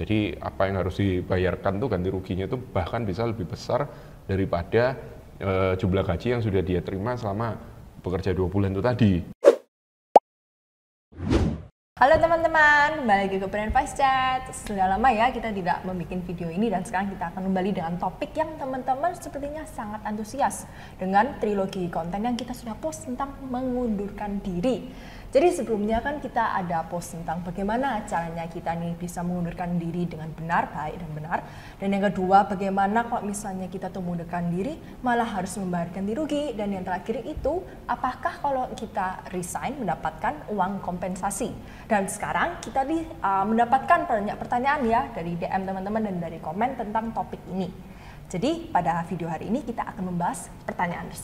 Jadi apa yang harus dibayarkan tuh ganti ruginya itu bahkan bisa lebih besar daripada e, jumlah gaji yang sudah dia terima selama bekerja dua bulan itu tadi. Halo teman-teman, kembali lagi ke Brand Vice Chat. Sudah lama ya kita tidak membuat video ini dan sekarang kita akan kembali dengan topik yang teman-teman sepertinya sangat antusias dengan trilogi konten yang kita sudah post tentang mengundurkan diri. Jadi sebelumnya kan kita ada post tentang bagaimana caranya kita nih bisa mengundurkan diri dengan benar, baik dan benar. Dan yang kedua, bagaimana kalau misalnya kita tuh mengundurkan diri malah harus membayar ganti rugi. Dan yang terakhir itu, apakah kalau kita resign mendapatkan uang kompensasi? Dan sekarang kita di, uh, mendapatkan banyak pertanyaan ya dari DM teman-teman dan dari komen tentang topik ini. Jadi pada video hari ini kita akan membahas pertanyaan tersebut.